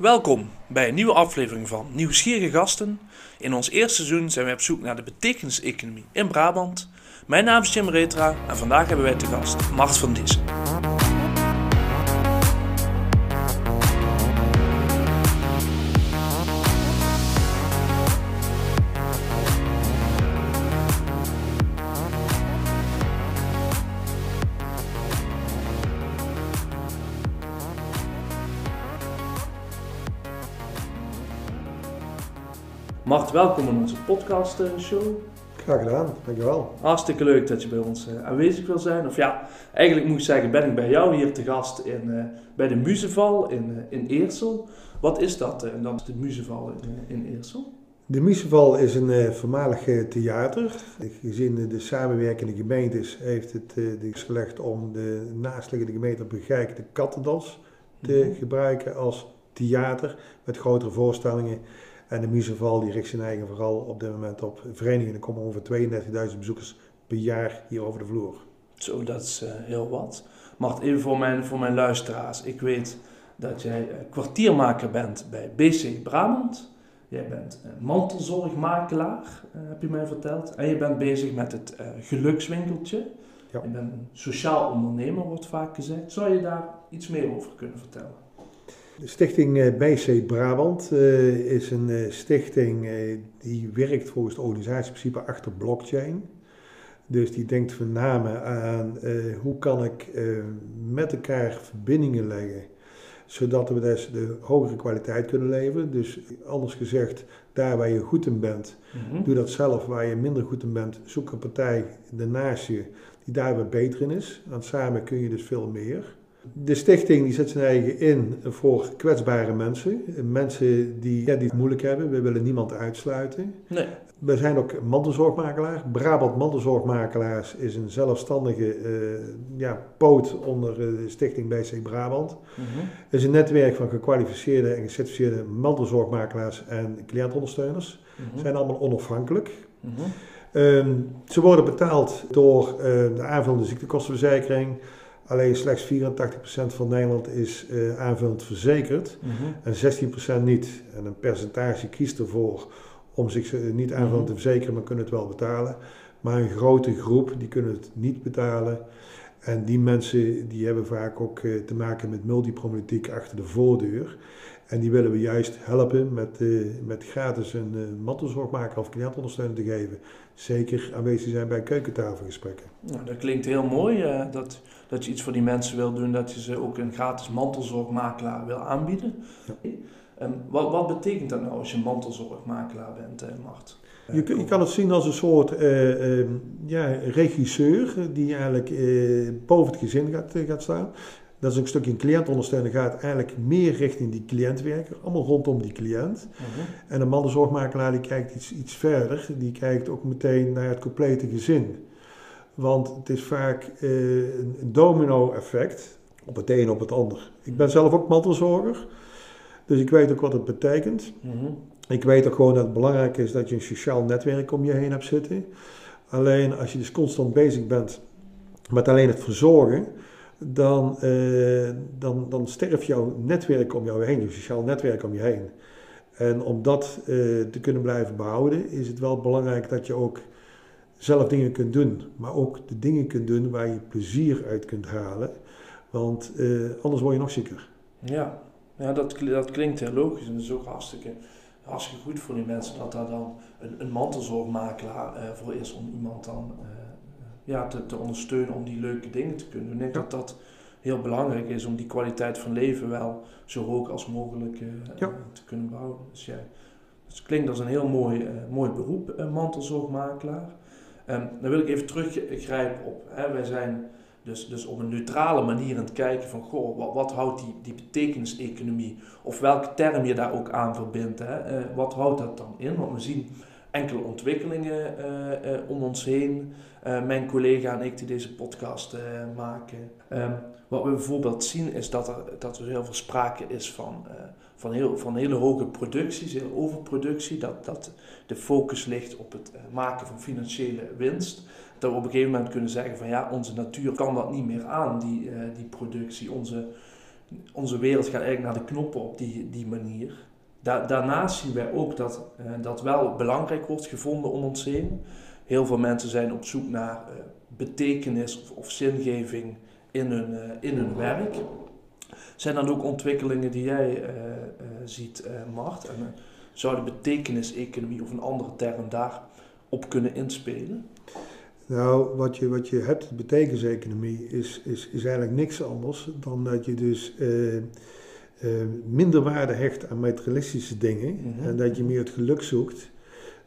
Welkom bij een nieuwe aflevering van Nieuwsgierige Gasten. In ons eerste seizoen zijn we op zoek naar de betekeniseconomie in Brabant. Mijn naam is Jim Retra en vandaag hebben wij te gast Mart van Dissen. Welkom in onze podcast eh, show. Graag gedaan, dankjewel. Hartstikke leuk dat je bij ons uh, aanwezig wil zijn. Of ja, eigenlijk moet ik zeggen, ben ik bij jou hier te gast in, uh, bij de Muzeval in, in Eersel. Wat is dat, en dan de Muzeval in, in Eersel? De Muzeval is een voormalig theater. Gezien de samenwerkende gemeentes heeft het uh, gelegd om de naastliggende gemeente Begijk de te mm -hmm. gebruiken als theater met grotere voorstellingen. En de Museval die richt zijn eigen vooral op dit moment op verenigingen. Er komen ongeveer 32.000 bezoekers per jaar hier over de vloer. Zo, dat is uh, heel wat. Mart, even voor mijn, voor mijn luisteraars. Ik weet dat jij uh, kwartiermaker bent bij BC Brabant. Jij bent uh, mantelzorgmakelaar, heb je mij verteld. En je bent bezig met het gelukswinkeltje. Ja. Je bent een sociaal ondernemer, wordt vaak gezegd. Zou je daar iets meer over kunnen vertellen? De stichting BC Brabant uh, is een uh, stichting uh, die werkt volgens het organisatieprincipe achter blockchain. Dus die denkt met name aan hoe kan ik met elkaar verbindingen leggen, zodat we dus de hogere kwaliteit kunnen leveren. Dus anders gezegd, daar waar je goed in bent, mm -hmm. doe dat zelf. Waar je minder goed in bent, zoek een partij daarnaast je die daar weer beter in is. Want samen kun je dus veel meer. De stichting die zet zijn eigen in voor kwetsbare mensen. Mensen die, ja, die het moeilijk hebben. We willen niemand uitsluiten. Nee. We zijn ook mantelzorgmakelaar. Brabant Mantelzorgmakelaars is een zelfstandige uh, ja, poot onder de stichting BC Brabant. Mhm. Het is een netwerk van gekwalificeerde en gecertificeerde mantelzorgmakelaars en cliëntondersteuners. Mhm. Ze zijn allemaal onafhankelijk. Mhm. Um, ze worden betaald door uh, de aanvullende ziektekostenverzekering. Alleen slechts 84% van Nederland is uh, aanvullend verzekerd Mhm. en 16% niet. En een percentage kiest ervoor om zich uh, niet aanvullend te verzekeren, maar kunnen het wel betalen. Maar een grote groep die kunnen het niet betalen. En die mensen die hebben vaak ook uh, te maken met multiproblematiek achter de voordeur. En die willen we juist helpen met, uh, met gratis een uh, mantelzorgmaker of cliëntondersteuner te geven. Zeker aanwezig zijn bij keukentafelgesprekken. Nou, dat klinkt heel mooi, uh, dat, dat je iets voor die mensen wil doen, dat je ze ook een gratis mantelzorgmakelaar wil aanbieden. Ja. Um, wat, wat, betekent dat nou als je mantelzorgmakelaar bent, Mart? Je, je, kan het zien als een soort ja, regisseur die eigenlijk boven het gezin gaat, gaat staan. Dat is ook een stukje een cliëntondersteuner gaat eigenlijk meer richting die cliënt werken, allemaal rondom die cliënt. Uh -huh. En een mantelzorgmakelaar die kijkt iets, iets verder, die kijkt ook meteen naar het complete gezin. Want het is vaak uh, een domino effect, op het een op het ander. Ik ben zelf ook mantelzorger, dus ik weet ook wat het betekent. Uh -huh. Ik weet ook gewoon dat het belangrijk is dat je een sociaal netwerk om je heen hebt zitten. Alleen als je dus constant bezig bent met alleen het verzorgen, dan, uh, dan, dan sterft jouw netwerk om jou heen, je sociaal netwerk om je heen. En om dat uh, te kunnen blijven behouden, is het wel belangrijk dat je ook zelf dingen kunt doen. Maar ook de dingen kunt doen waar je plezier uit kunt halen. Want uh, anders word je nog zieker. Ja, ja dat, dat klinkt heel logisch en dat is ook hartstikke, hartstikke goed voor die mensen dat daar dan een, een mantelzorgmakelaar voor is om iemand dan ja, te, te, ondersteunen om die leuke dingen te kunnen doen. Ik denk ja. dat dat heel belangrijk is om die kwaliteit van leven wel zo hoog als mogelijk uh, ja. uh, te kunnen behouden. Dus ja, dus het klinkt als een heel mooi, uh, mooi beroep, mantelzorgmakelaar. Um, dan wil ik even teruggrijpen op, hè, wij zijn dus, dus op een neutrale manier aan het kijken van, goh, wat, wat houdt die, die betekeniseconomie, of welke term je daar ook aan verbindt, hè? wat houdt dat dan in? Want we zien enkele ontwikkelingen uh, uh, om ons heen. Uh, mijn collega en ik die deze podcast maken. Um, wat we bijvoorbeeld zien is dat er, dat er heel veel sprake is van, van, heel, van hele hoge producties, heel overproductie. Dat, dat de focus ligt op het maken van financiële winst. Dat we op een gegeven moment kunnen zeggen van ja, onze natuur kan dat niet meer aan, die, die productie. Onze onze wereld gaat eigenlijk naar de knoppen op die, die manier. Daarnaast zien wij ook dat uh, dat wel belangrijk wordt gevonden om ons heen. Heel veel mensen zijn op zoek naar uh, betekenis of, of, zingeving in hun, uh, in hun werk. Zijn dan ook ontwikkelingen die jij ziet, Mart? En zou de betekenis-economie of een andere term daarop kunnen inspelen? Nou, wat je, wat je hebt, de betekenseconomie, is, is, is eigenlijk niks anders dan dat je dus uh, uh, minder waarde hecht aan materialistische dingen mhm. en dat je meer het geluk zoekt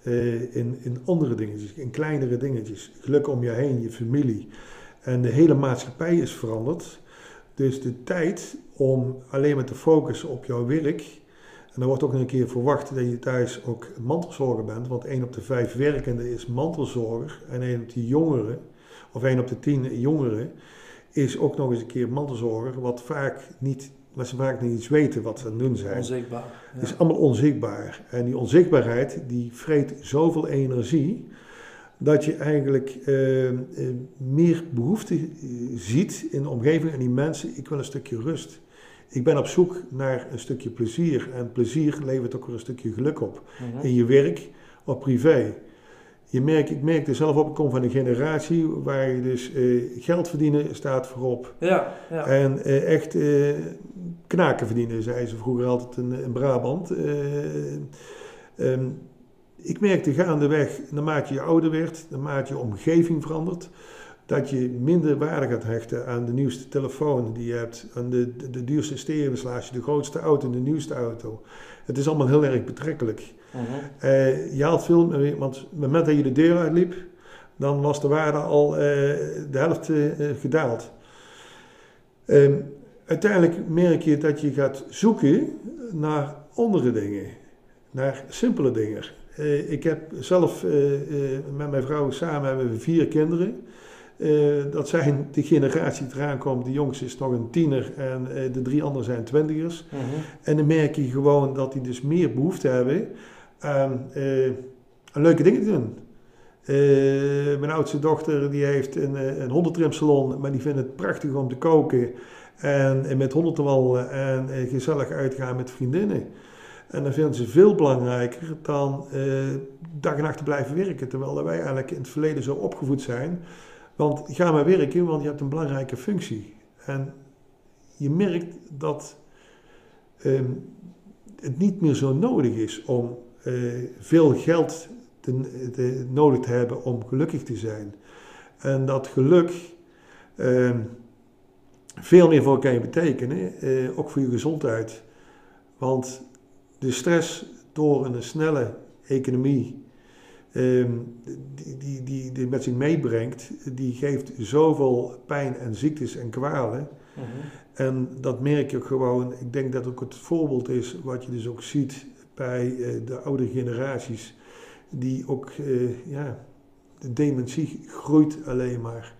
uh, in, in andere dingetjes, in kleinere dingetjes. Geluk om je heen, je familie. En de hele maatschappij is veranderd. Dus de tijd om alleen maar te focussen op jouw werk en er wordt ook een keer verwacht dat je thuis ook mantelzorger bent, want 1 op de 5 werkenden is mantelzorger en 1 op de jongeren, of 1 op de 10 jongeren, is ook nog eens een keer mantelzorger, wat vaak niet, wat ze vaak niet eens weten wat ze aan het doen zijn. Onzichtbaar. Het is allemaal onzichtbaar. En die onzichtbaarheid, die vreet zoveel energie, dat je eigenlijk uh, uh, meer behoefte uh, ziet in de omgeving en die mensen, ik wil een stukje rust. Ik ben op zoek naar een stukje plezier. En plezier levert ook weer een stukje geluk op. Mhm. In je werk of privé. Je merkt, ik merkte zelf op, ik kom van een generatie waar je dus uh, geld verdienen staat voorop. Ja, ja. En uh, echt uh, knaken verdienen, zei ze vroeger altijd in, in Brabant. Um, ik merkte gaandeweg, naarmate je ouder werd, naarmate je omgeving verandert, dat je minder waarde gaat hechten aan de nieuwste telefoon die je hebt, aan de, de, de duurste stereoinstallatie, de grootste auto, de nieuwste auto. Het is allemaal heel erg betrekkelijk. Uh uh, je haalt veel want op het moment dat je de deur uitliep, dan was de waarde al uh, de helft uh, gedaald. Um, uiteindelijk merk je dat je gaat zoeken naar andere dingen, naar simpele dingen. ik heb zelf met mijn vrouw samen hebben we vier kinderen. Dat zijn de generatie die eraan komt. De jongste is nog een tiener en de drie anderen zijn twintigers. Mhm. -huh. En dan merk je gewoon dat die dus meer behoefte hebben aan, uh, aan leuke dingen te doen. mijn oudste dochter die heeft een, een hondentrimsalon, maar die vindt het prachtig om te koken. En, en met honden te wandelen en gezellig uitgaan met vriendinnen. En dan vinden ze veel belangrijker dan dag en nacht te blijven werken. Terwijl wij eigenlijk in het verleden zo opgevoed zijn want ga maar werken, want je hebt een belangrijke functie. En je merkt dat um, het niet meer zo nodig is om veel geld te, te, nodig te hebben om gelukkig te zijn. En dat geluk um, veel meer voor kan je betekenen, uh, ook voor je gezondheid. Want de stress door een snelle economie um, die, die, die, die met zich meebrengt, die geeft zoveel pijn en ziektes en kwalen. Mhm. En dat merk je ook gewoon. Ik denk dat ook het voorbeeld is wat je dus ook ziet bij uh, de oude generaties, die ook, uh, ja, de dementie groeit alleen maar.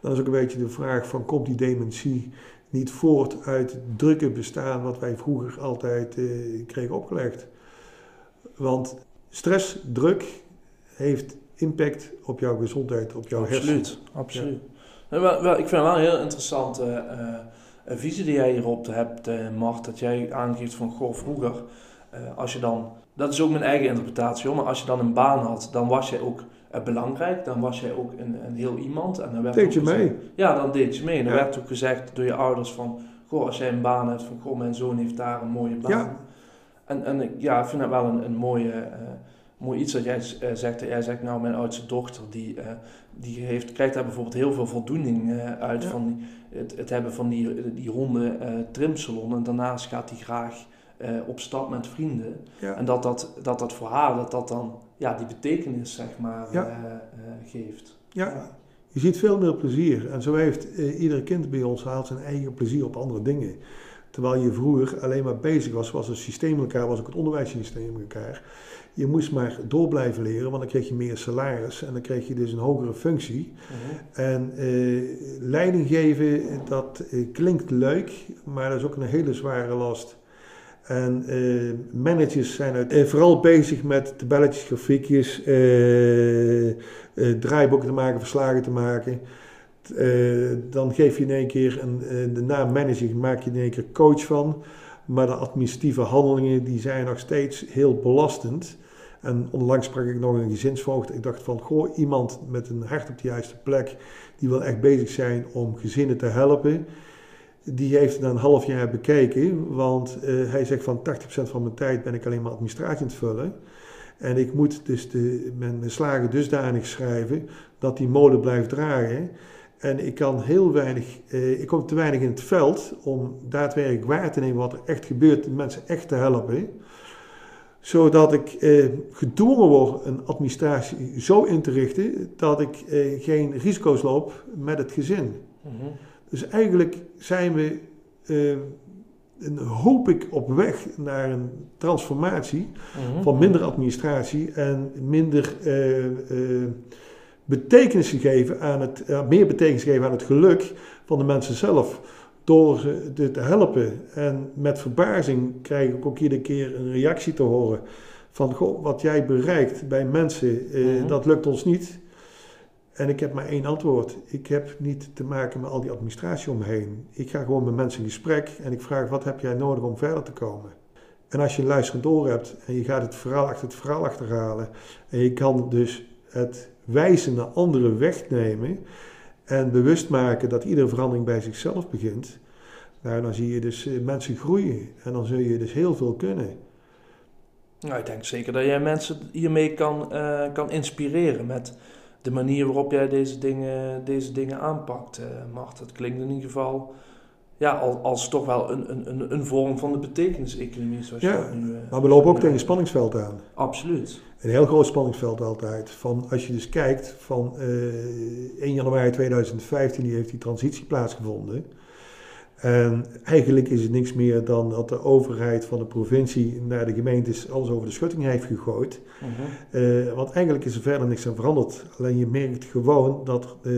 Dan is ook een beetje de vraag van, komt die dementie niet voort uit het drukke bestaan wat wij vroeger altijd uh, kregen opgelegd? Want stress, druk, heeft impact op jouw gezondheid, op jouw absoluut, hersenen. Absoluut, ja. wel, wel, Ik vind het wel een heel interessante uh, visie die jij hierop hebt, uh, Mart. Dat jij aangeeft van, goh, vroeger, als je dan... Dat is ook mijn eigen interpretatie hoor, maar als je dan een baan had, dan was jij ook belangrijk. Dan was jij ook een, een heel iemand. En dan werd deed je gezegd, mee? Ja, dan deed je mee. En dan ja. werd ook gezegd door je ouders van... Goh, als jij een baan hebt, van goh, mijn zoon heeft daar een mooie baan. Ja. En, en ja, ik vind dat wel een, een mooie mooi iets dat jij uh, zegt. Jij zegt nou, mijn oudste dochter, die, uh, die heeft, krijgt daar bijvoorbeeld heel veel voldoening uit ja. van het, het, hebben van die, die ronde trimsalon. En daarnaast gaat hij graag op stap met vrienden. Ja. En dat dat, dat dat voor haar, dat dat dan ja, die betekenis zeg maar ja. geeft. Ja. Je ziet veel meer plezier. En zo heeft ieder kind bij ons haalt zijn eigen plezier op andere dingen. Terwijl je vroeger alleen maar bezig was, was het systeem elkaar, was ook het onderwijssysteem elkaar. Je moest maar door blijven leren, want dan kreeg je meer salaris en dan kreeg je dus een hogere functie. Mhm. En uh, leiding geven, dat uh, klinkt leuk, maar dat is ook een hele zware last. En uh, managers zijn uit, vooral bezig met tabelletjes, grafiekjes, draaiboeken te maken, verslagen te maken. Eh, dan geef je in één keer een, eh, de naam manager, maak je in één keer coach van. Maar de administratieve handelingen die zijn nog steeds heel belastend. En onlangs sprak ik nog een gezinsvoogd. Ik dacht van, goh, iemand met een hart op de juiste plek, die wil echt bezig zijn om gezinnen te helpen. Die heeft dan een half jaar bekeken, want eh, hij zegt van 80% van mijn tijd ben ik alleen maar administratie aan het vullen. En ik moet dus de, mijn, mijn slagen dusdanig schrijven dat die molen blijft dragen. En ik kan heel weinig, eh, ik kom te weinig in het veld om daadwerkelijk waar te nemen wat er echt gebeurt, de mensen echt te helpen. Zodat ik eh, gedwongen word een administratie zo in te richten dat ik geen risico's loop met het gezin. Mhm. Dus eigenlijk zijn we, eh, en hoop ik, op weg naar een transformatie Mhm. van minder administratie en minder eh, eh, betekenis geven aan het, eh, meer betekenis geven aan het geluk van de mensen zelf. Door ze te, te helpen. En met verbazing krijg ik ook iedere keer een reactie te horen. Van goh, wat jij bereikt bij mensen, eh, Mhm. dat lukt ons niet. En ik heb maar één antwoord. Ik heb niet te maken met al die administratie omheen. Ik ga gewoon met mensen in gesprek en ik vraag wat heb jij nodig om verder te komen. En als je een luisterend oor hebt en je gaat het verhaal achter het verhaal achterhalen en je kan dus het wijzen naar anderen wegnemen en bewust maken dat iedere verandering bij zichzelf begint, nou, dan zie je dus eh, mensen groeien en dan zul je dus heel veel kunnen. Nou, ik denk zeker dat jij mensen hiermee kan, eh, kan inspireren met de manier waarop jij deze dingen, deze dingen aanpakt, eh Mart. Het klinkt in ieder geval ja, als, als toch wel een, een, een, een vorm van de betekeniseconomie, zoals Ja, je dat nu... eh, Maar we lopen ook tegen spanningsveld aan. Absoluut. Een heel groot spanningsveld altijd. Van, als je dus kijkt, van eh 1 januari 2015 die heeft die transitie plaatsgevonden. En eigenlijk is het niks meer dan dat de overheid van de provincie naar de gemeentes alles over de schutting heeft gegooid. Mhm. Eh, want eigenlijk is er verder niks aan veranderd. Alleen je merkt gewoon dat eh,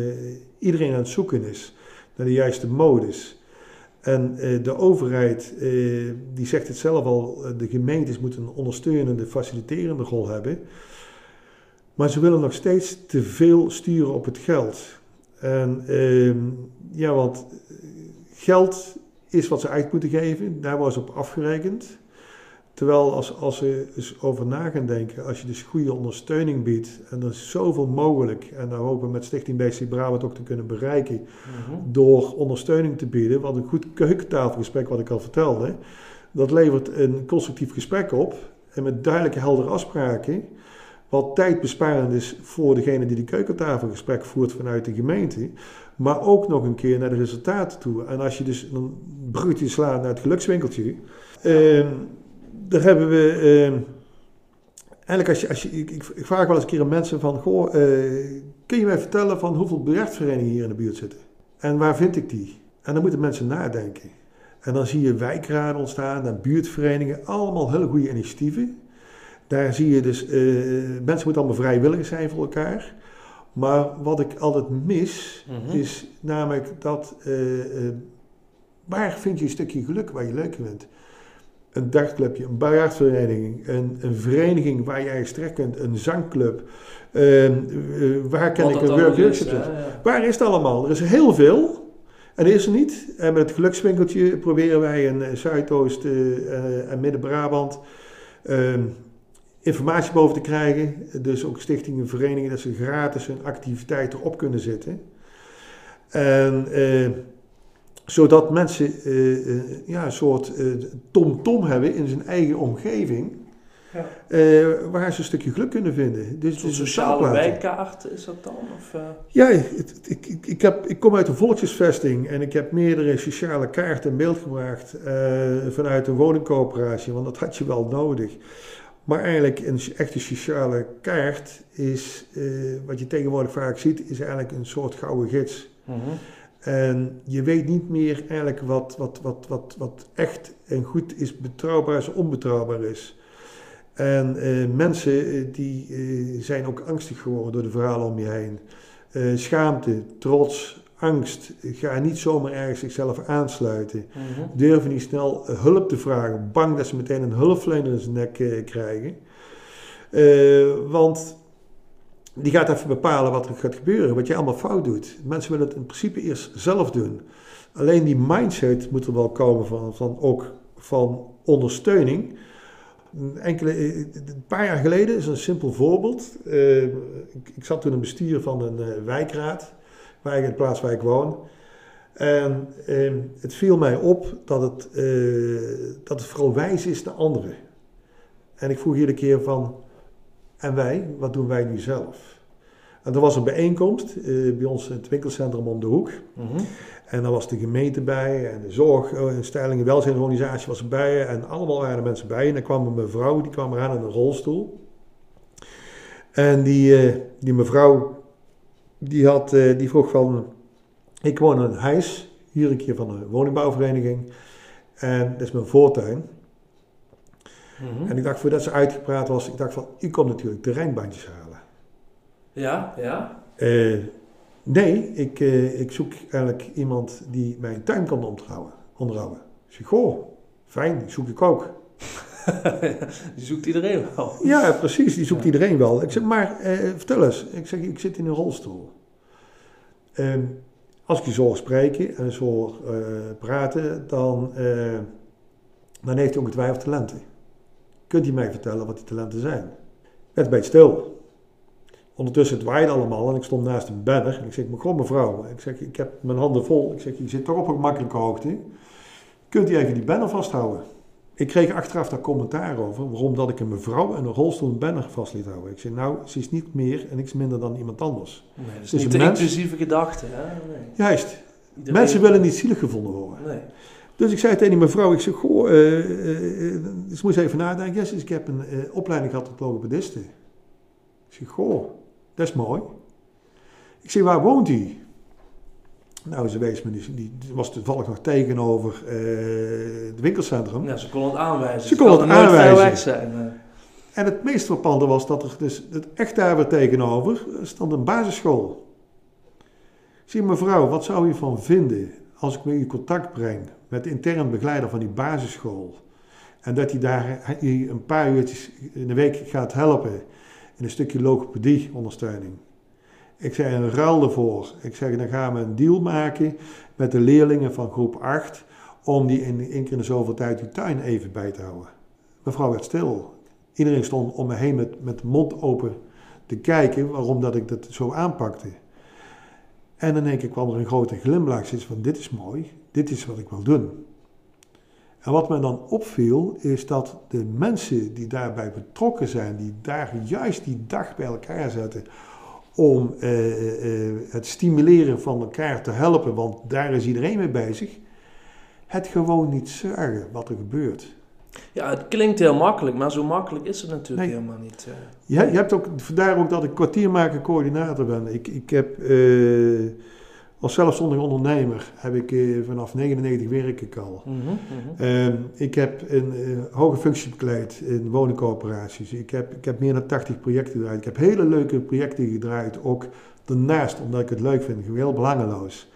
iedereen aan het zoeken is naar de juiste modus. En eh, de overheid, die zegt het zelf al, de gemeentes moeten een ondersteunende, faciliterende rol hebben. Maar ze willen nog steeds te veel sturen op het geld. En ehm, ja, want geld is wat ze uit moeten geven, daar ze op afgerekend. Terwijl als, als ze eens over na gaan denken, als je dus goede ondersteuning biedt, en er is zoveel mogelijk, en daar hopen we met Stichting BC Brabant ook te kunnen bereiken, Mhm. door ondersteuning te bieden, want een goed keukentafelgesprek, wat ik al vertelde, dat levert een constructief gesprek op, en met duidelijke, heldere afspraken, wat tijdbesparend is voor degene die de keukentafelgesprek voert vanuit de gemeente, maar ook nog een keer naar de resultaten toe. En als je dus een bruggetje slaat naar het gelukswinkeltje, ehm, daar hebben we. ehm, eigenlijk, als je, als je, ik, ik, vraag wel eens een keer aan mensen van: Goh, eh, kun je mij vertellen van hoeveel bejaardverenigingen hier in de buurt zitten? En waar vind ik die? En dan moeten mensen nadenken. En dan zie je wijkraden ontstaan, en buurtverenigingen, allemaal hele goede initiatieven. Daar zie je dus, eh, mensen moeten allemaal vrijwillig zijn voor elkaar. Maar wat ik altijd mis, Mhm. is namelijk dat, eh, eh, waar vind je een stukje geluk waar je leuk vindt? Een dartclubje, een biljartvereniging, een, een vereniging waar je terecht kunt, een zangclub. eh, eh, waar ken Wat ik een allemaal work is, hè, ja. Waar is het allemaal? Er is heel veel. En er is er niet. En met het gelukswinkeltje proberen wij in Zuidoost en Midden-Brabant ehm, informatie boven te krijgen. Dus ook stichtingen, verenigingen, dat ze gratis hun activiteiten op kunnen zetten. En eh, zodat mensen eh, eh, ja, een soort eh, tom-tom hebben in zijn eigen omgeving. Ja. eh, waar ze een stukje geluk kunnen vinden. Dus Een sociale wijkkaart is dat dan? Of, eh? Ja, het- ik, ik, ik, heb, ik kom uit een volkshuisvesting en ik heb meerdere sociale kaarten in beeld gebracht eh, vanuit een woningcoöperatie, want dat had je wel nodig. Maar eigenlijk een echte sociale kaart is, eh, wat je tegenwoordig vaak ziet, is eigenlijk een soort gouden gids. Mhm. En je weet niet meer eigenlijk wat, wat, wat, wat, wat echt en goed is, betrouwbaar is, onbetrouwbaar is. En eh, mensen eh, die zijn ook angstig geworden door de verhalen om je heen. Schaamte, trots, angst. Ga niet zomaar ergens zichzelf aansluiten. Mhm. Durven niet snel eh, hulp te vragen. Bang dat ze meteen een hulpverlener in zijn nek eh, krijgen. Eh, want die gaat even bepalen wat er gaat gebeuren, wat je allemaal fout doet. Mensen willen het in principe eerst zelf doen. Alleen die mindset moet er wel komen van, van ook van ondersteuning. Enkele, een paar jaar geleden is een simpel voorbeeld. Uh, ik, ik, zat toen in bestuur van een uh, wijkraad, waar ik in de plaats waar ik woon. En uh, het viel mij op dat het, dat het vooral wijs is naar anderen. En ik vroeg iedere keer van, en wij, wat doen wij nu zelf? En er was een bijeenkomst uh, bij ons in het winkelcentrum om de hoek. Mm -hmm. En daar was de gemeente bij en de zorginstelling, de welzijnsorganisatie was erbij. En allemaal waren er mensen bij. En dan kwam een mevrouw, die kwam eraan in een rolstoel. En die, uh, die mevrouw, die, had, uh, die vroeg van... Ik woon in een huis, hier een keer van een woningbouwvereniging. En dat is mijn voortuin. Mm -hmm. En ik dacht, voordat ze uitgepraat was, ik dacht van... U komt natuurlijk terreinbandjes halen. Ja, ja. Uh, nee, ik, uh, ik zoek eigenlijk iemand die mijn tuin kan onderhouden. onderhouden. Ik goh, fijn, zoek ik ook. die zoekt iedereen wel. Ja, precies, die zoekt ja. iedereen wel. Ik zeg, maar uh, vertel eens. Ik zeg, ik zit in een rolstoel. Ehm, als ik je zo hoor spreken en zo hoor praten, dan, dan heeft hij ongetwijfeld talenten. Kunt u mij vertellen wat die talenten zijn? Ik werd een beetje stil. Ondertussen het waaide allemaal en ik stond naast een banner. En ik zeg, maar mevrouw, ik zeg, ik heb mijn handen vol. Ik zeg, je zit toch op een gemakkelijke hoogte. Kunt u even die banner vasthouden? Ik kreeg achteraf daar commentaar over, waarom dat ik een mevrouw en een rolstoel een banner vast liet houden. Ik zeg, nou, ze is niet meer en niks minder dan iemand anders. Nee, dat is dus niet mens... inclusieve gedachte. Hè? Nee. Juist. Iedereen... Mensen willen niet zielig gevonden worden. Nee. Dus ik zei tegen die mevrouw, ik zeg, goh, uh, uh, dus moest even nadenken. Yes, ik heb een uh, opleiding gehad tot logopediste. Ik zeg, goh, dat is mooi. Ik zeg, waar woont hij? Nou, ze wees me, die, die was toevallig nog tegenover uh, het winkelcentrum. Ja, ze kon het aanwijzen. Ze, kon het aanwijzen. Zijn, uh. En het meest verpande was dat er dus het echt daar weer tegenover stond een basisschool. Zeg, mevrouw, wat zou u van vinden als ik met u contact breng met de intern begeleider van die basisschool? En dat hij daar een paar uurtjes in de week gaat helpen in een stukje logopedie ondersteuning. Ik zei een ruil ervoor. Ik zeg, dan gaan we een deal maken met de leerlingen van groep 8 om die in één keer in de zoveel tijd die tuin even bij te houden. Mevrouw werd stil. Iedereen stond om me heen met, met mond open te kijken waarom dat ik dat zo aanpakte. En in één keer kwam er een grote glimlach. Ze van, dit is mooi, dit is wat ik wil doen. En wat me dan opviel, is dat de mensen die daarbij betrokken zijn, die daar juist die dag bij elkaar zetten om uh, uh, het stimuleren van elkaar te helpen, want daar is iedereen mee bezig, het gewoon niet zorgen wat er gebeurt. Ja, het klinkt heel makkelijk, maar zo makkelijk is het natuurlijk nee. helemaal niet. Uh. Ja, je hebt ook, vandaar ook dat ik kwartiermaker coördinator ben. Ik, ik heb als zelfstandig ondernemer heb ik uh, vanaf 99 werk ik al. Mm -hmm, uh, ik heb een uh, hoge functie bekleed in woningcoöperaties. Ik heb, ik heb meer dan 80 projecten gedraaid. Ik heb hele leuke projecten gedraaid, ook daarnaast, omdat ik het leuk vind, heel belangeloos.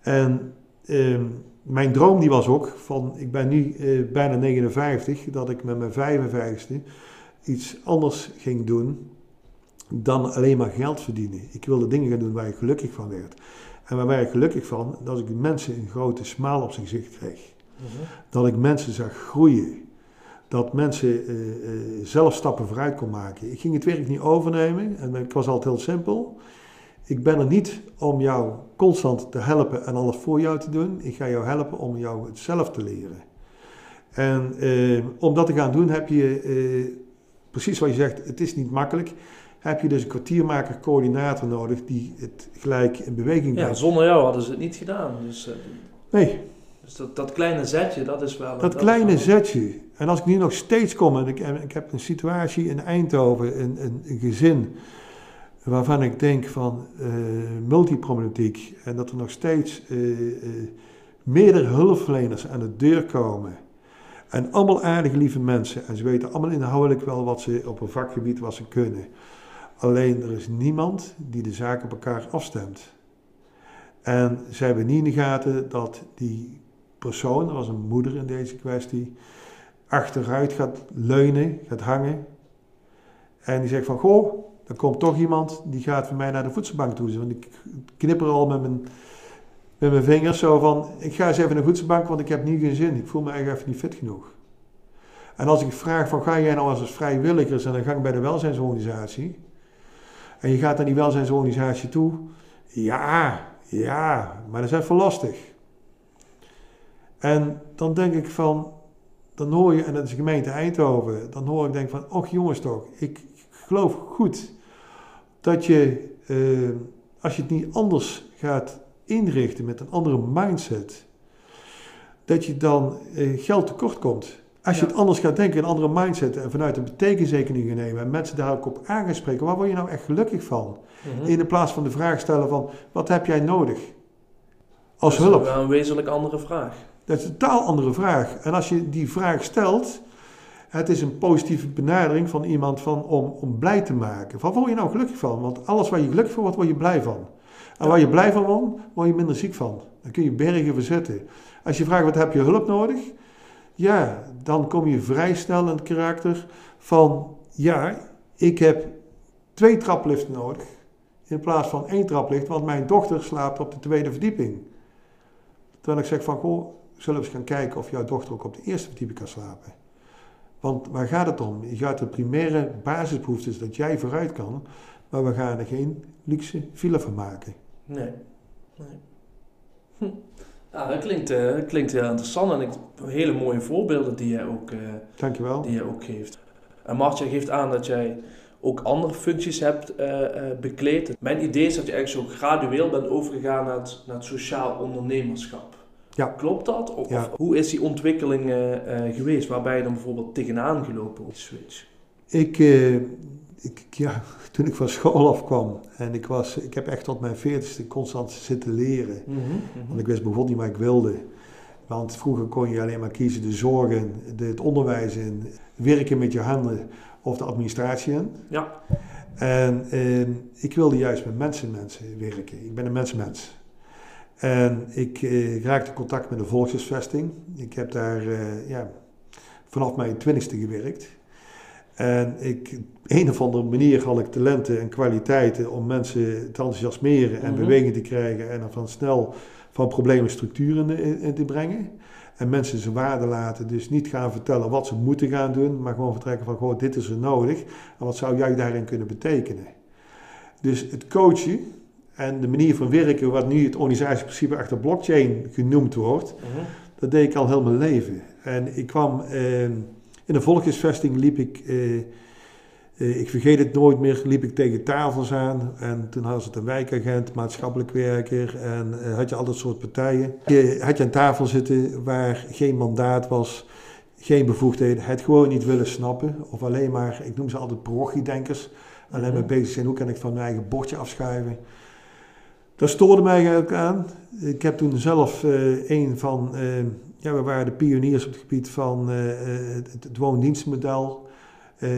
En ehm, mijn droom die was ook, van, ik ben nu eh, bijna 59, dat ik met mijn 55ste iets anders ging doen dan alleen maar geld verdienen. Ik wilde dingen gaan doen waar ik gelukkig van werd. En waar ben ik gelukkig van? Dat ik mensen een grote smaal op zijn gezicht kreeg. Mhm. Dat ik mensen zag groeien. Dat mensen uh, uh, zelf stappen vooruit kon maken. Ik ging het werk niet overnemen. En ik was altijd heel simpel. Ik ben er niet om jou constant te helpen en alles voor jou te doen. Ik ga jou helpen om jou het zelf te leren. En uh, om dat te gaan doen heb je, precies wat je zegt, het is niet makkelijk heb je dus een kwartiermaker, coördinator nodig die het gelijk in beweging brengt. Ja, zonder jou hadden ze het niet gedaan. Dus, uh, nee. Dus dat, dat kleine zetje, dat is wel... Dat, dat kleine zetje. En als ik nu nog steeds kom, en ik, ik heb een situatie in Eindhoven, een, een, een gezin, waarvan ik denk van uh, multiproblematiek, en dat er nog steeds uh, meerdere hulpverleners aan de deur komen. En allemaal aardige, lieve mensen. En ze weten allemaal inhoudelijk wel wat ze op een vakgebied wat ze kunnen. Alleen er is niemand die de zaak op elkaar afstemt. En ze hebben niet in de gaten dat die persoon, er was een moeder in deze kwestie, achteruit gaat leunen, gaat hangen. En die zegt van, goh, Dan komt toch iemand die gaat voor mij naar de voedselbank toe. Want ik knipper al met mijn, met mijn vingers zo van, ik ga eens even naar de voedselbank, want ik heb niet geen zin. Ik voel me eigenlijk even niet fit genoeg. En als ik vraag van, ga jij nou als vrijwilliger aan de gang bij de welzijnsorganisatie? En je gaat naar die welzijnsorganisatie toe. Ja, ja, maar dat is even lastig. En dan denk ik van, dan hoor je, en dat is de gemeente Eindhoven, dan hoor ik denk van, och jongens toch, ik geloof goed dat je, eh, als je het niet anders gaat inrichten met een andere mindset, dat je dan eh, geld tekort komt. Als je het anders gaat denken, een andere mindset en vanuit een betekenisrekening gaan nemen en mensen daar ook op aan gaan spreken, waar word je nou echt gelukkig van? Mhm. In de plaats van de vraag stellen van, wat heb jij nodig? Als hulp. Dat is een wezenlijk andere vraag. Dat is een totaal andere vraag. En als je die vraag stelt, het is een positieve benadering van iemand van, om, om blij te maken. Van, waar word je nou gelukkig van? Want alles waar je gelukkig van wordt, word je blij van. En waar je blij van wordt, word je minder ziek van. Dan kun je bergen verzetten. Als je vraagt, wat heb je hulp nodig? Ja, dan kom je vrij snel in het karakter van, ja, ik heb twee trapliften nodig. In plaats van één traplift, want mijn dochter slaapt op de tweede verdieping. Terwijl ik zeg van, goh, zullen we eens gaan kijken of jouw dochter ook op de eerste verdieping kan slapen. Want waar gaat het om? Je gaat de primaire basisbehoeftes dat jij vooruit kan, maar we gaan er geen luxe file van maken. Nee. nee. Hm. Ja, dat klinkt, uh, klinkt heel interessant en ik, hele mooie voorbeelden die jij ook, uh, Dankjewel. Die jij ook geeft. En Martje geeft aan dat jij ook andere functies hebt uh, bekleed. Mijn idee is dat je eigenlijk zo gradueel bent overgegaan naar het, naar het sociaal ondernemerschap. Ja. Klopt dat? Of, hoe is die ontwikkeling geweest? Waarbij je dan bijvoorbeeld tegenaan gelopen op die switch? Ik, ik, ja, toen ik van school afkwam en ik, was, ik heb echt tot mijn veertigste constant zitten leren. Mhm, mhm. Want ik wist bijvoorbeeld niet wat ik wilde. Want vroeger kon je alleen maar kiezen de zorgen, de, het onderwijs in, werken met je handen of de administratie in. Ja. En eh, ik wilde juist met mensen, mensen werken. Ik ben een mensenmens. En ik eh, raakte contact met de volkshuisvesting. Ik heb daar eh, ja, vanaf mijn twintigste gewerkt. En ik, een of andere manier had ik talenten en kwaliteiten om mensen te enthousiasmeren en mm beweging te krijgen en dan snel van problemen structuren in, in, te brengen. En mensen zijn waarde laten, dus niet gaan vertellen wat ze moeten gaan doen, maar gewoon vertrekken van, gewoon dit is er nodig en wat zou jij daarin kunnen betekenen. Dus het coachen en de manier van werken, wat nu het organisatieprincipe achter blockchain genoemd wordt, mhm. dat deed ik al heel mijn leven. En ik kwam... Eh, in de volksvesting liep ik, eh, eh, ik vergeet het nooit meer, liep ik tegen tafels aan. En toen had het een wijkagent, maatschappelijk werker en uh, had je al dat soort partijen. Je, had je aan tafel zitten waar geen mandaat was, geen bevoegdheden, het gewoon niet willen snappen. Of alleen maar, ik noem ze altijd parochiedenkers, alleen maar mhm. bezig zijn, hoe kan ik van mijn eigen bordje afschuiven. Dat stoorde mij eigenlijk aan. Ik heb toen zelf uh, een van ja, we waren de pioniers op het gebied van uh, het, het woondienstmodel. Uh,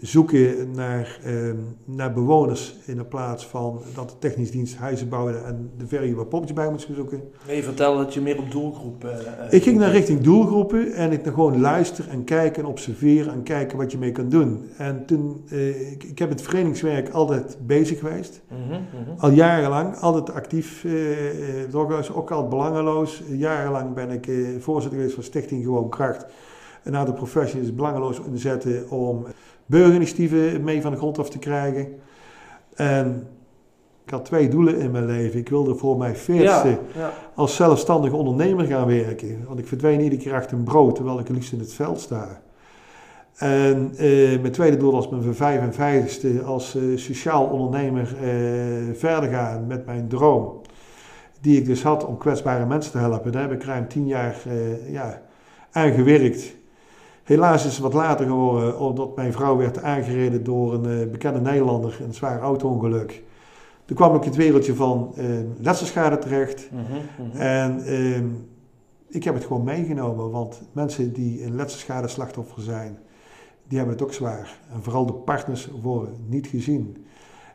zoeken naar, uh, naar bewoners in de plaats van dat de technische dienst huizen bouwde en de verre waar poppetjes bij moest zoeken. Nee, je vertelde dat je meer op doelgroep... ik ging naar richting doelgroepen en ik dan gewoon luister en kijken en observeren en kijken wat je mee kan doen. En toen, ik, ik, heb het verenigingswerk altijd bezig geweest, mm -hmm, al jarenlang, altijd actief, ook al belangeloos. Jarenlang ben ik voorzitter geweest van Stichting Gewoon Kracht een aantal professionals belangeloos inzetten om burgerinitiatieven mee van de grond af te krijgen. En ik had twee doelen in mijn leven. Ik wilde voor mijn veertigste als zelfstandig ondernemer gaan werken. Want ik verdween iedere keer achter een brood, terwijl ik liefst in het veld sta. En eh, mijn tweede doel was mijn 55ste als eh, sociaal ondernemer eh, verder gaan met mijn droom. Die ik dus had om kwetsbare mensen te helpen. Daar heb ik ruim tien jaar ja, aan gewerkt. Helaas is het wat later geworden, omdat mijn vrouw werd aangereden door een uh, bekende Nederlander in een zwaar auto-ongeluk. Toen kwam ik het wereldje van uh, letselschade terecht. Mhm, mhm. En ehm, ik heb het gewoon meegenomen, want mensen die een letselschade slachtoffer zijn, die hebben het ook zwaar. En vooral de partners worden niet gezien.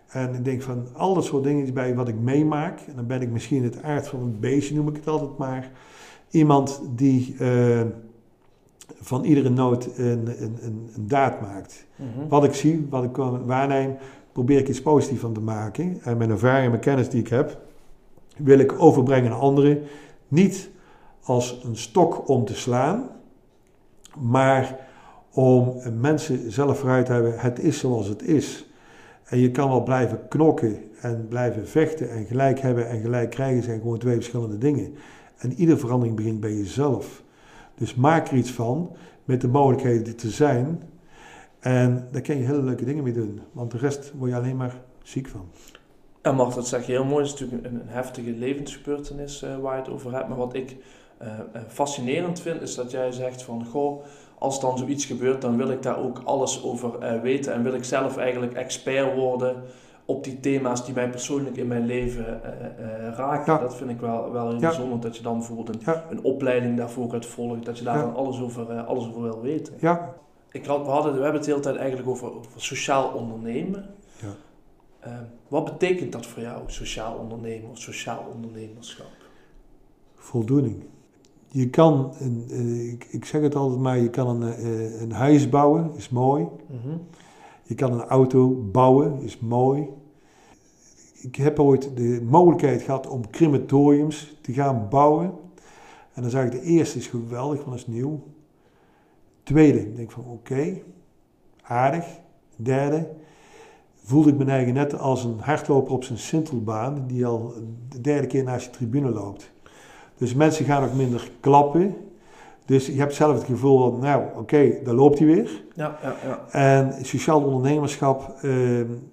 En ik denk van al dat soort dingen bij wat ik meemaak, en dan ben ik misschien het aard van een beestje, noem ik het altijd maar. Iemand die uh, van iedere nood een, een, een, een daad maakt. Mhm. Wat ik zie, wat ik waarneem, probeer ik iets positiefs van te maken. En mijn ervaring en mijn kennis die ik heb, wil ik overbrengen aan anderen. Niet als een stok om te slaan, maar om mensen zelf vooruit te hebben, het is zoals het is. En je kan wel blijven knokken en blijven vechten en gelijk hebben en gelijk krijgen zijn gewoon twee verschillende dingen. En iedere verandering begint bij jezelf. Dus maak er iets van met de mogelijkheden die er zijn. En daar kan je hele leuke dingen mee doen. Want de rest word je alleen maar ziek van. En Mart, dat zeg je heel mooi. Het is natuurlijk een, heftige levensgebeurtenis uh, waar je het over hebt. Maar wat ik uh, fascinerend vind, is dat jij zegt van... Goh, als dan zoiets gebeurt, dan wil ik daar ook alles over weten. En wil ik zelf eigenlijk expert worden op die thema's die mij persoonlijk in mijn leven raken. Ja. Dat vind ik wel, wel heel ja. bijzonder. Dat je dan bijvoorbeeld een, ja. een opleiding daarvoor gaat volgen. Dat je daar dan alles over, alles over wil weten. Ja. Ik had, we, hadden, we hebben het de hele tijd eigenlijk over, over sociaal ondernemen. Ja. Uh, wat betekent dat voor jou, sociaal ondernemen of sociaal ondernemerschap? Voldoening. Je kan, een, ik, ik, zeg het altijd maar, je kan een, een huis bouwen, is mooi. Mm -hmm. Je kan een auto bouwen, is mooi. Ik heb ooit de mogelijkheid gehad om crematoriums te gaan bouwen. En dan zag ik de eerste is geweldig, want dat is nieuw. Tweede, ik denk van oké, aardig. Derde, voelde ik me eigen net als een hardloper op zijn sintelbaan die al de derde keer naast je tribune loopt. Dus mensen gaan ook minder klappen. Dus je hebt zelf het gevoel van, nou oké, okay, daar loopt hij weer. Ja, ja, ja. En sociaal ondernemerschap, eh,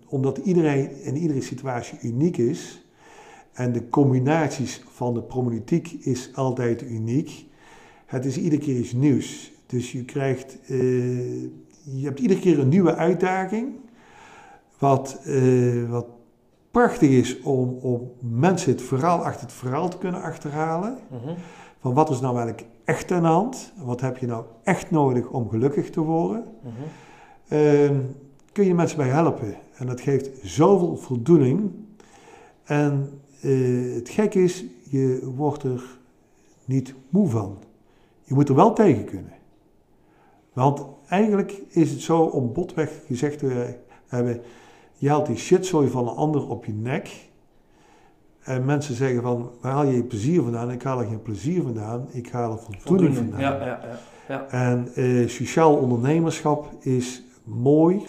omdat iedereen in iedere situatie uniek is. En de combinaties van de problematiek is altijd uniek. Het is iedere keer iets nieuws. Dus je krijgt, uh, je hebt iedere keer een nieuwe uitdaging. Wat, uh, wat prachtig is om, om mensen het verhaal achter het verhaal te kunnen achterhalen. Mm -hmm. Van wat is nou eigenlijk echt aan de hand? Wat heb je nou echt nodig om gelukkig te worden? Mm -hmm. uh, kun je mensen bij helpen. En dat geeft zoveel voldoening. En uh, het gek is, je wordt er niet moe van. Je moet er wel tegen kunnen. Want eigenlijk is het zo om botweg gezegd te hebben, je haalt die shitzooi van een ander op je nek. En mensen zeggen van, waar haal je je plezier vandaan? Ik haal er geen plezier vandaan, ik haal er voldoening vandaan. Ja, ja, ja, ja. En uh, sociaal ondernemerschap is mooi.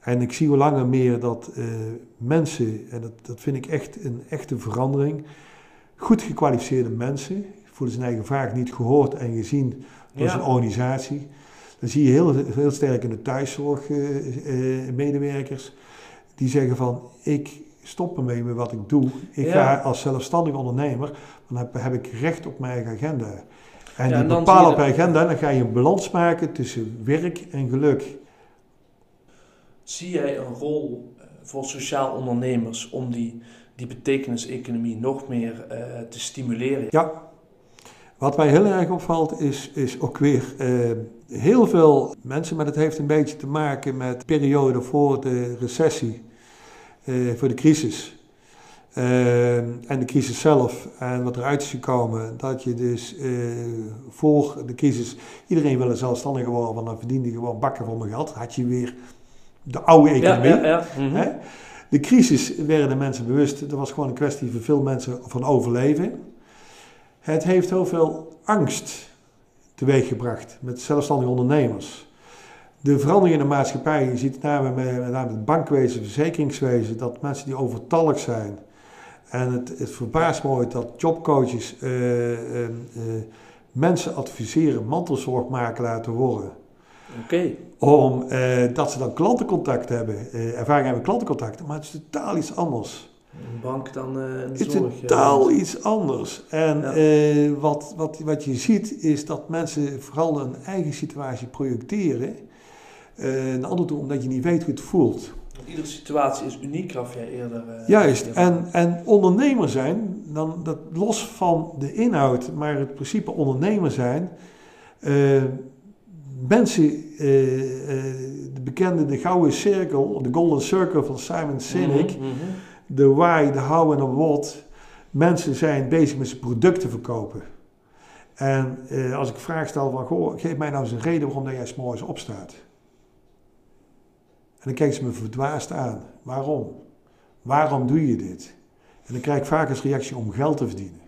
En ik zie hoe langer meer dat uh, mensen, en dat, dat vind ik echt een echte verandering, goed gekwalificeerde mensen, voelen zijn eigen vaak niet gehoord en gezien door zijn organisatie. Dan zie je heel, heel sterk in de thuiszorgmedewerkers. Uh, die zeggen van, ik stop ermee met wat ik doe. Ik ja. ga als zelfstandig ondernemer, dan heb, heb, ik recht op mijn eigen agenda. En ja, die bepaal op je agenda, dan ga je een balans maken tussen werk en geluk. Zie jij een rol voor sociaal ondernemers om die, die betekenis-economie nog meer uh, te stimuleren? Ja, wat mij heel erg opvalt is, is ook weer uh, heel veel mensen, maar het heeft een beetje te maken met de periode voor de recessie, uh, voor de crisis. Uh, en de crisis zelf en wat eruit is gekomen, dat je dus voor de crisis, iedereen wilde zelfstandig worden, want dan verdiende je gewoon bakken voor mijn geld. Had je weer de oude economie. Ja, ja, ja. Mm -hmm. De crisis werden de mensen bewust, dat was gewoon een kwestie voor veel mensen van overleven. Het heeft heel veel angst teweeggebracht met zelfstandige ondernemers. De verandering in de maatschappij, je ziet het name met, met het bankwezen, verzekeringswezen, dat mensen die overtallig zijn. En het, het verbaast me ooit dat jobcoaches uh, uh, uh, mensen adviseren mantelzorgmakelaar te worden. Oké. Okay. Omdat ze dan klantencontact hebben, ervaring hebben klantencontact, maar het is totaal iets anders. Een bank dan een Het is totaal ja. iets anders. En ja. wat, wat, wat je ziet is dat mensen vooral hun eigen situatie projecteren. Uh, een ander toe omdat je niet weet hoe het voelt. Iedere situatie is uniek, gaf jij eerder. Juist. En, en ondernemer zijn, dan, dat los van de inhoud, maar het principe ondernemer zijn. mensen, de bekende de gouden cirkel, de golden circle van Simon Sinek. Mm -hmm de why, de how en de what. Mensen zijn bezig met zijn producten verkopen. En eh, als ik vraag stel van, goh, geef mij nou eens een reden waarom dat jij s'morgens opstaat. En dan kijken ze me verdwaasd aan. Waarom? Waarom doe je dit? En dan krijg ik vaak als reactie om geld te verdienen.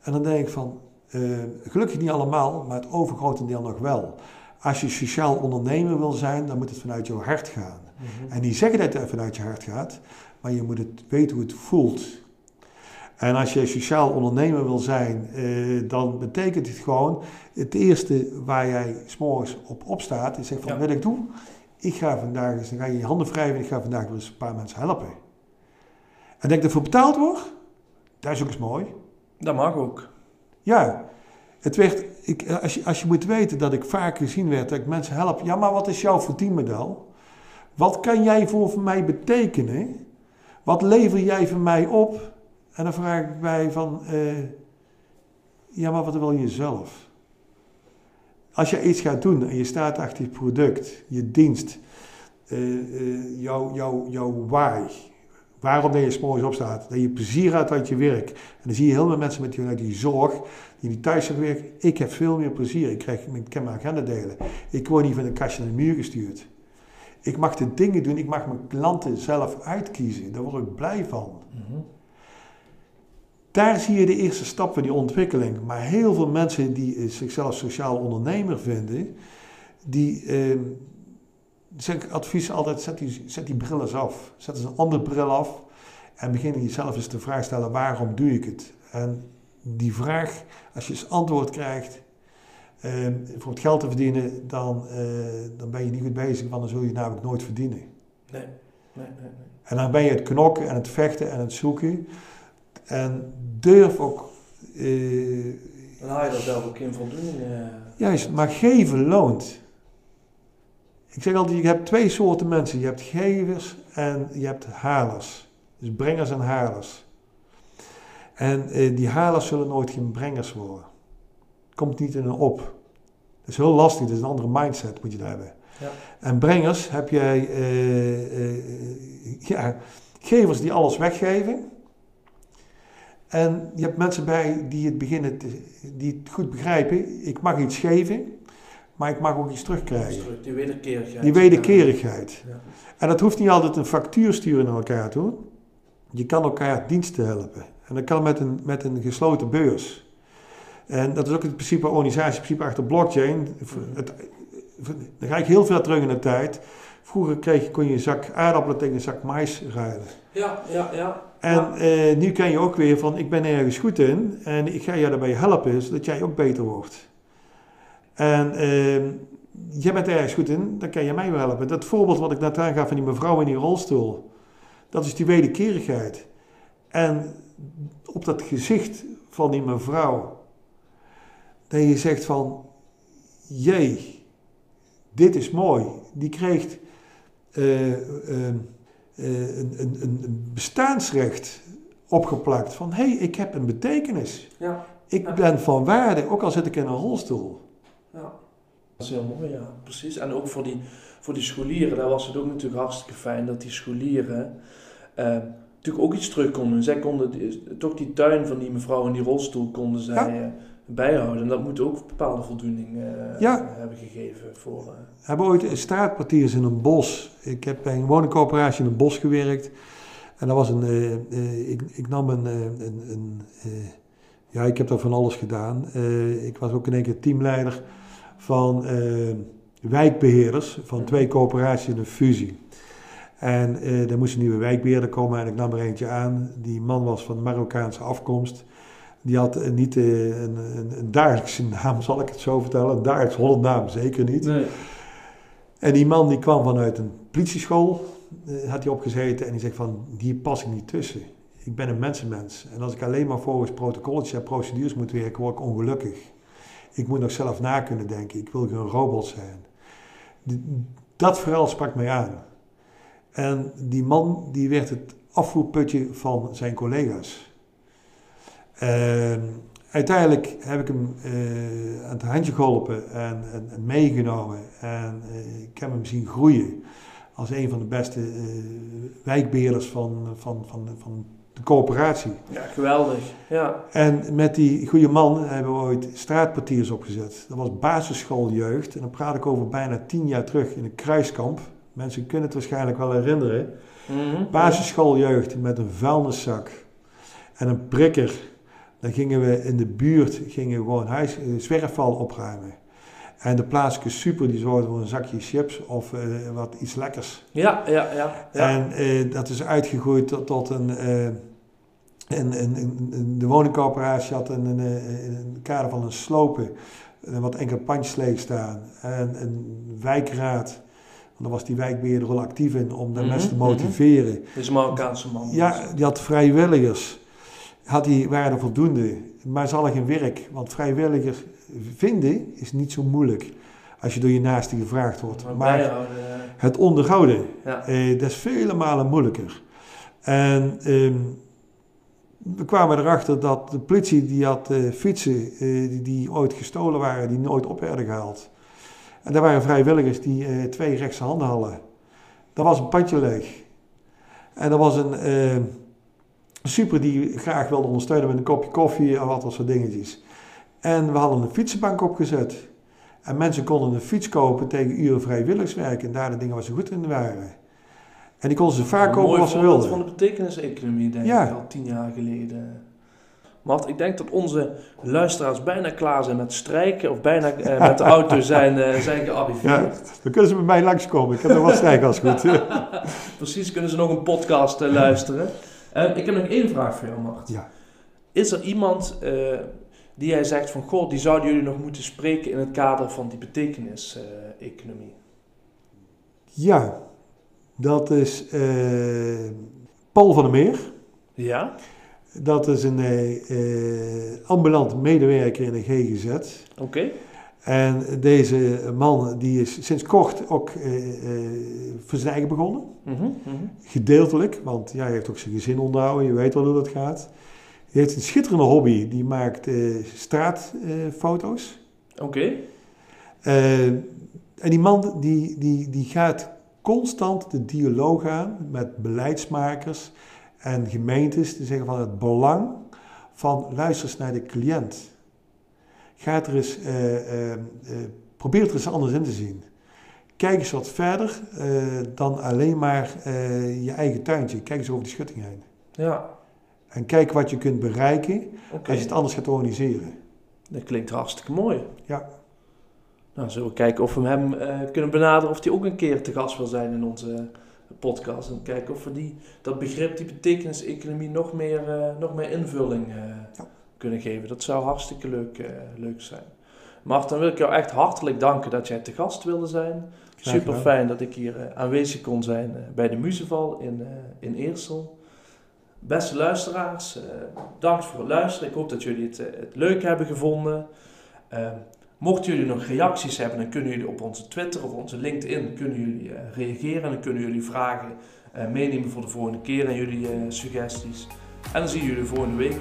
En dan denk ik van, eh, gelukkig niet allemaal, maar het overgrote deel nog wel. Als je sociaal ondernemer wil zijn, dan moet het vanuit jouw hart gaan. Mhm. En die zeggen dat het vanuit je hart gaat, maar je moet het weten hoe het voelt. En als je sociaal ondernemer wil zijn, eh, dan betekent het gewoon, het eerste waar jij s'morgens op opstaat, is zeggen van, Ja. wat ik doe, ik ga vandaag eens, dan ga je je handen wrijven, ik ga vandaag eens een paar mensen helpen. En dat ik ervoor betaald word, dat is ook eens mooi. Dat mag ook. Ja, het werd, ik, als, je, als je moet weten dat ik vaak gezien werd dat ik mensen help. Ja, maar wat is jouw verdienmodel? Wat kan jij voor, voor mij betekenen? Wat lever jij voor mij op? En dan vraag ik mij van, eh, ja, maar wat wil je zelf? Als je iets gaat doen en je staat achter je product, je dienst, eh, eh, jouw, jouw, jouw why, waarom dat je 's morgens opstaat, dat je plezier hebt uit je werk. En dan zie je heel veel mensen met die, die zorg, die thuis zijn werken. Ik heb veel meer plezier. Ik, krijg, ik kan mijn agenda delen. Ik word niet van een kastje naar de muur gestuurd. Ik mag de dingen doen. Ik mag mijn klanten zelf uitkiezen. Daar word ik blij van. Mhm. Daar zie je de eerste stap van die ontwikkeling. Maar heel veel mensen die eh, zichzelf sociaal ondernemer vinden, die eh, zeg ik advies altijd, zet die, zet die bril eens af. Zet eens een andere bril af en begin jezelf eens de vraag stellen, waarom doe ik het? En die vraag, als je eens antwoord krijgt, eh, voor het geld te verdienen, dan, eh, dan ben je niet goed bezig, want dan zul je namelijk nooit verdienen. Nee. Nee, nee, nee. En dan ben je het knokken en het vechten en het zoeken. En durf ook, eh, Dan haal je er zelf ook in voldoening. eh. juist, maar geven loont. Ik zeg altijd, je hebt twee soorten mensen. Je hebt gevers en je hebt halers. Dus brengers en halers. En eh, die halers zullen nooit geen brengers worden. Komt niet in een op. Dat is heel lastig, dat is een andere mindset moet je daar hebben. Ja. En brengers heb jij, ja, gevers die alles weggeven. En je hebt mensen bij die het beginnen, te, die het goed begrijpen. Ik mag iets geven, maar ik mag ook iets terugkrijgen. terug, Die wederkerigheid. Die wederkerigheid. Ja. En dat hoeft niet altijd een factuur sturen naar elkaar toe. Je kan elkaar diensten helpen. En dat kan met een, met een gesloten beurs. En dat is ook het principe organisatieprincipe achter blockchain. Het, dan ga ik heel ver terug in de tijd. Vroeger kreeg, je- kon je een zak aardappelen tegen een zak mais ruilen. Ja, ja, ja. En Ja. eh, nu kan je ook weer van, ik ben ergens goed in en ik ga jou daarbij helpen, zodat jij ook beter wordt. En eh, jij bent ergens goed in, dan kan je mij wel helpen. Dat voorbeeld wat ik net aangaf van die mevrouw in die rolstoel, dat is die wederkerigheid. En op dat gezicht van die mevrouw, dat je zegt van, jee, dit is mooi. Die kreeg een, een, een een bestaansrecht opgeplakt van, hé, hey, ik heb een betekenis. Ja, Ik Ja. ben van waarde, ook al zit ik in een rolstoel. ja. Dat is heel mooi, ja. Precies. En ook voor die, voor die scholieren, daar was het ook natuurlijk hartstikke fijn dat die scholieren eh, natuurlijk ook iets terug konden. Zij konden die- toch die tuin van die mevrouw in die rolstoel konden zij Ja. Eh, bijhouden. En dat moet ook bepaalde voldoening eh, Ja. hebben gegeven voor... eh, We hebben ooit straatpartiers in een bos. Ik heb bij een woningcoöperatie in een bos gewerkt. En dat was een, eh, eh, ik, ik nam een, eh, een, een eh, ja, ik heb daar van alles gedaan. Eh, ik was ook in één keer teamleider van eh, wijkbeheerders van twee coöperaties in een fusie. En eh er moest een nieuwe wijkbeheerder komen en ik nam er eentje aan. Die man was van Marokkaanse afkomst. Die had eh, niet eh, een, een, een Duitse naam, zal ik het zo vertellen. Een Duits Holland naam, zeker niet. Nee. En die man die kwam vanuit een politieschool, eh, had hij opgezeten en die zegt van, hier pas ik niet tussen. Ik ben een mensenmens. En als ik alleen maar volgens protocolletjes en procedures moet werken, word ik ongelukkig. Ik moet nog zelf na kunnen denken. Ik wil geen robot zijn. Dat verhaal sprak mij aan. En die man die werd het afvoerputje van zijn collega's. En uiteindelijk heb ik hem eh, aan het handje geholpen en, en, en meegenomen. En eh, ik heb hem zien groeien als een van de beste eh, wijkbeheerders van, van, van, van de coöperatie. Ja, geweldig. Ja. En met die goede man hebben we ooit straatpartiers opgezet. Dat was basisschooljeugd. En dan praat ik over bijna tien jaar terug in een kruiskamp. Mensen kunnen het waarschijnlijk wel herinneren. Mhm. Basisschooljeugd met een vuilniszak en een prikker. Dan gingen we in de buurt gingen we gewoon huis, eh, zwerfval opruimen. En de plaatselijke super die zorgde voor een zakje chips of eh, wat iets lekkers. Ja, ja, ja. ja. En eh, dat is uitgegroeid tot, tot een, een, een, een- een- De woningcoöperatie had een, een, kader van een slopen wat enkele leeg staan. En een wijkraad, want daar was die wijkbeheerder wel actief in om de Mhm, mensen te mhm. motiveren. Dit is een Marokkaanse man. Ja, die had vrijwilligers. Had die, waren er voldoende. Maar ze hadden geen werk. Want vrijwilligers vinden is niet zo moeilijk. Als je door je naaste gevraagd wordt. Maar Maar bijhouden, eh, het onderhouden, ja. eh, dat is vele malen moeilijker. En ehm, we kwamen erachter dat de politie die had eh, fietsen eh, die, die ooit gestolen waren, die nooit op werden gehaald. En daar waren vrijwilligers die eh, twee rechtse handen hadden. Dat was een padje leeg. En er was een eh, super die graag wilde ondersteunen met een kopje koffie en wat dat soort dingetjes. En we hadden een fietsenbank opgezet. En mensen konden een fiets kopen tegen uren vrijwilligerswerk en daar de dingen waar ze goed in waren. En die konden ze vaak kopen wat ze wilden. van de betekeniseconomie, denk Ja. ik, al tien jaar geleden. Mart, ik denk dat onze luisteraars bijna klaar zijn met strijken of bijna eh, met de auto zijn, eh, zijn Ja, gearriveerd. dan kunnen ze bij mij langskomen. Ik heb nog wat strijkers goed. Precies, kunnen ze nog een podcast eh, luisteren. Eh, ik heb nog één vraag voor jou, Mart. Ja. Is er iemand eh, die jij zegt van, goh, die zouden jullie nog moeten spreken in het kader van die betekenis-economie? Ja, dat is eh, Paul van der Meer. ja? Dat is een eh, eh, ambulant medewerker in de GGZ. Oké. En deze man die is sinds kort ook eh, voor zijn eigen begonnen. Mhm, mhm. Gedeeltelijk, want ja, hij heeft ook zijn gezin onderhouden. Je weet wel hoe dat gaat. Hij heeft een schitterende hobby. Die maakt eh, straatfoto's. Oké. En die man die, die, die gaat constant de dialoog aan met beleidsmakers en gemeentes te zeggen van het belang van luister eens naar de cliënt. Ga er eens, eh, eh, eh, probeer het er eens anders in te zien. Kijk eens wat verder dan alleen maar je eigen tuintje. Kijk eens over die schutting heen. Ja, En kijk wat je kunt bereiken als je het anders gaat organiseren. Dat klinkt hartstikke mooi. Ja. Nou, zullen we kijken of we hem kunnen benaderen of hij ook een keer te gast wil zijn in onze podcast. En kijken of we die, dat begrip, die betekenis-economie, nog meer, nog meer invulling eh, Ja. Kunnen geven. Dat zou hartstikke leuk, eh, leuk zijn. Mart, dan wil ik jou echt hartelijk danken dat jij te gast wilde zijn. Super fijn dat ik hier eh, aanwezig kon zijn eh, bij de Muzeval in, in Eersel. Beste luisteraars, dank voor het luisteren. Ik hoop dat jullie het, het leuk hebben gevonden. Eh, mochten jullie nog reacties hebben, dan kunnen jullie op onze Twitter of onze LinkedIn kunnen jullie, reageren. En dan kunnen jullie vragen meenemen voor de volgende keer en jullie suggesties. En dan zien jullie volgende week.